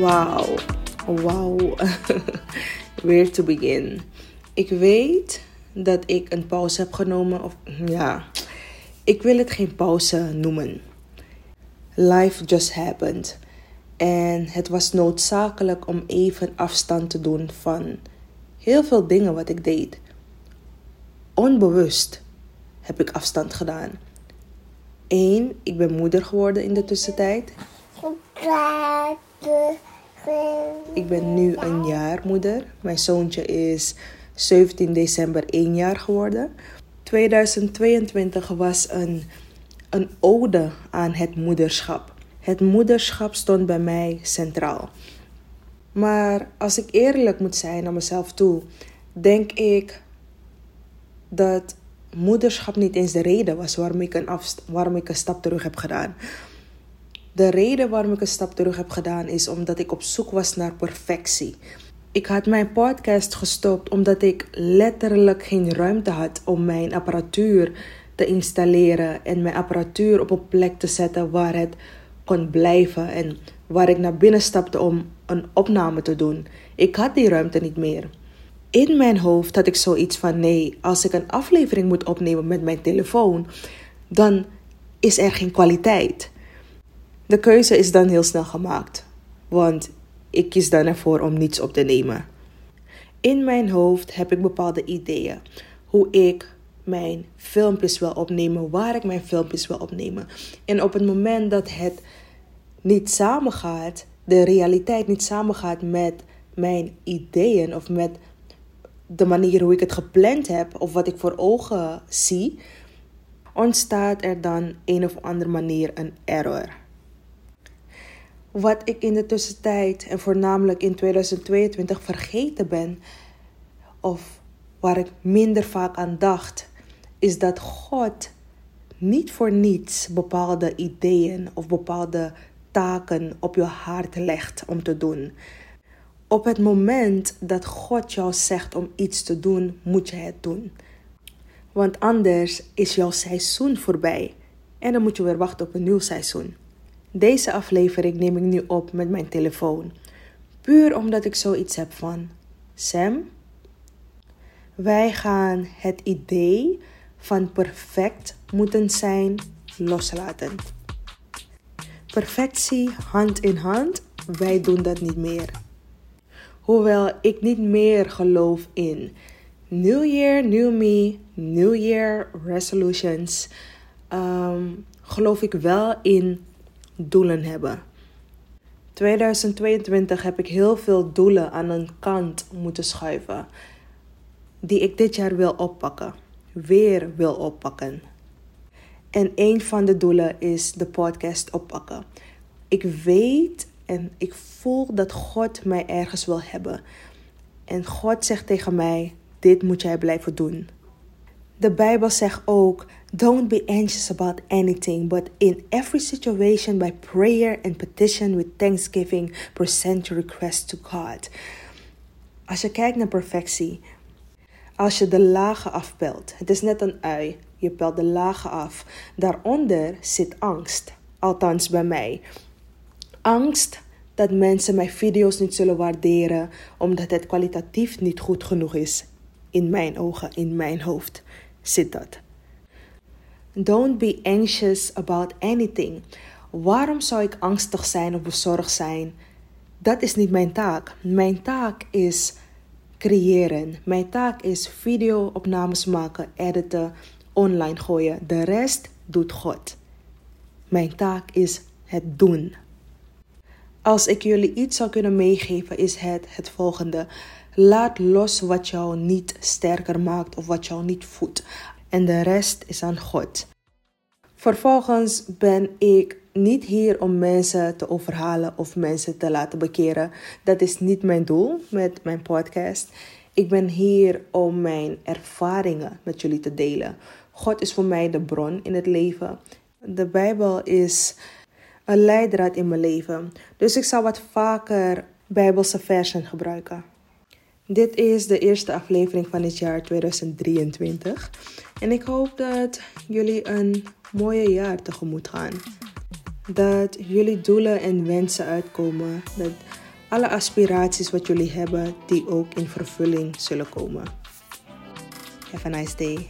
Wauw, wauw. Where to begin? Ik weet dat ik een pauze heb genomen. Of ja, ik wil het geen pauze noemen. Life just happened. En het was noodzakelijk om even afstand te doen van heel veel dingen wat ik deed. Onbewust heb ik afstand gedaan. Eén, ik ben moeder geworden in de tussentijd. Ik ben nu een jaar moeder. Mijn zoontje is 17 december 1 jaar geworden. 2022 was een, een ode aan het moederschap. Het moederschap stond bij mij centraal. Maar als ik eerlijk moet zijn naar mezelf toe, denk ik dat moederschap niet eens de reden was waarom ik een, waarom ik een stap terug heb gedaan. De reden waarom ik een stap terug heb gedaan is omdat ik op zoek was naar perfectie. Ik had mijn podcast gestopt omdat ik letterlijk geen ruimte had om mijn apparatuur te installeren en mijn apparatuur op een plek te zetten waar het kon blijven en waar ik naar binnen stapte om een opname te doen. Ik had die ruimte niet meer. In mijn hoofd had ik zoiets van: nee, als ik een aflevering moet opnemen met mijn telefoon, dan is er geen kwaliteit. De keuze is dan heel snel gemaakt, want ik kies dan ervoor om niets op te nemen. In mijn hoofd heb ik bepaalde ideeën hoe ik mijn filmpjes wil opnemen, waar ik mijn filmpjes wil opnemen. En op het moment dat het niet samengaat, de realiteit niet samengaat met mijn ideeën of met de manier hoe ik het gepland heb of wat ik voor ogen zie, ontstaat er dan een of andere manier een error. Wat ik in de tussentijd en voornamelijk in 2022 vergeten ben, of waar ik minder vaak aan dacht, is dat God niet voor niets bepaalde ideeën of bepaalde taken op je hart legt om te doen. Op het moment dat God jou zegt om iets te doen, moet je het doen. Want anders is jouw seizoen voorbij en dan moet je weer wachten op een nieuw seizoen. Deze aflevering neem ik nu op met mijn telefoon. Puur omdat ik zoiets heb van: Sam, wij gaan het idee van perfect moeten zijn loslaten. Perfectie hand in hand, wij doen dat niet meer. Hoewel ik niet meer geloof in New Year, New Me, New Year resolutions, ehm, geloof ik wel in doelen hebben. 2022 heb ik heel veel doelen aan een kant moeten schuiven. Die ik dit jaar wil oppakken. Weer wil oppakken. En een van de doelen is de podcast oppakken. Ik weet en ik voel dat God mij ergens wil hebben. En God zegt tegen mij: Dit moet jij blijven doen. De Bijbel zegt ook: Don't be anxious about anything, but in every situation by prayer and petition with thanksgiving present your request to God. Als je kijkt naar perfectie, als je de lagen afpelt, het is net een ui, je pelt de lagen af. Daaronder zit angst, althans bij mij. Angst dat mensen mijn video's niet zullen waarderen omdat het kwalitatief niet goed genoeg is. In mijn ogen, in mijn hoofd zit. Don't be anxious about anything. Waarom zou ik angstig zijn of bezorgd zijn? Dat is niet mijn taak. Mijn taak is creëren. Mijn taak is video-opnames maken, editen, online gooien. De rest doet God. Mijn taak is het doen. Als ik jullie iets zou kunnen meegeven, is het het volgende. Laat los wat jou niet sterker maakt of wat jou niet voedt en de rest is aan God. Vervolgens ben ik niet hier om mensen te overhalen of mensen te laten bekeren. Dat is niet mijn doel met mijn podcast. Ik ben hier om mijn ervaringen met jullie te delen. God is voor mij de bron in het leven. De Bijbel is een leidraad in mijn leven. Dus ik zal wat vaker Bijbelse versen gebruiken. Dit is de eerste aflevering van het jaar 2023. En ik hoop dat jullie een mooie jaar tegemoet gaan. Dat jullie doelen en wensen uitkomen. Dat alle aspiraties wat jullie hebben, die ook in vervulling zullen komen. Have a nice day.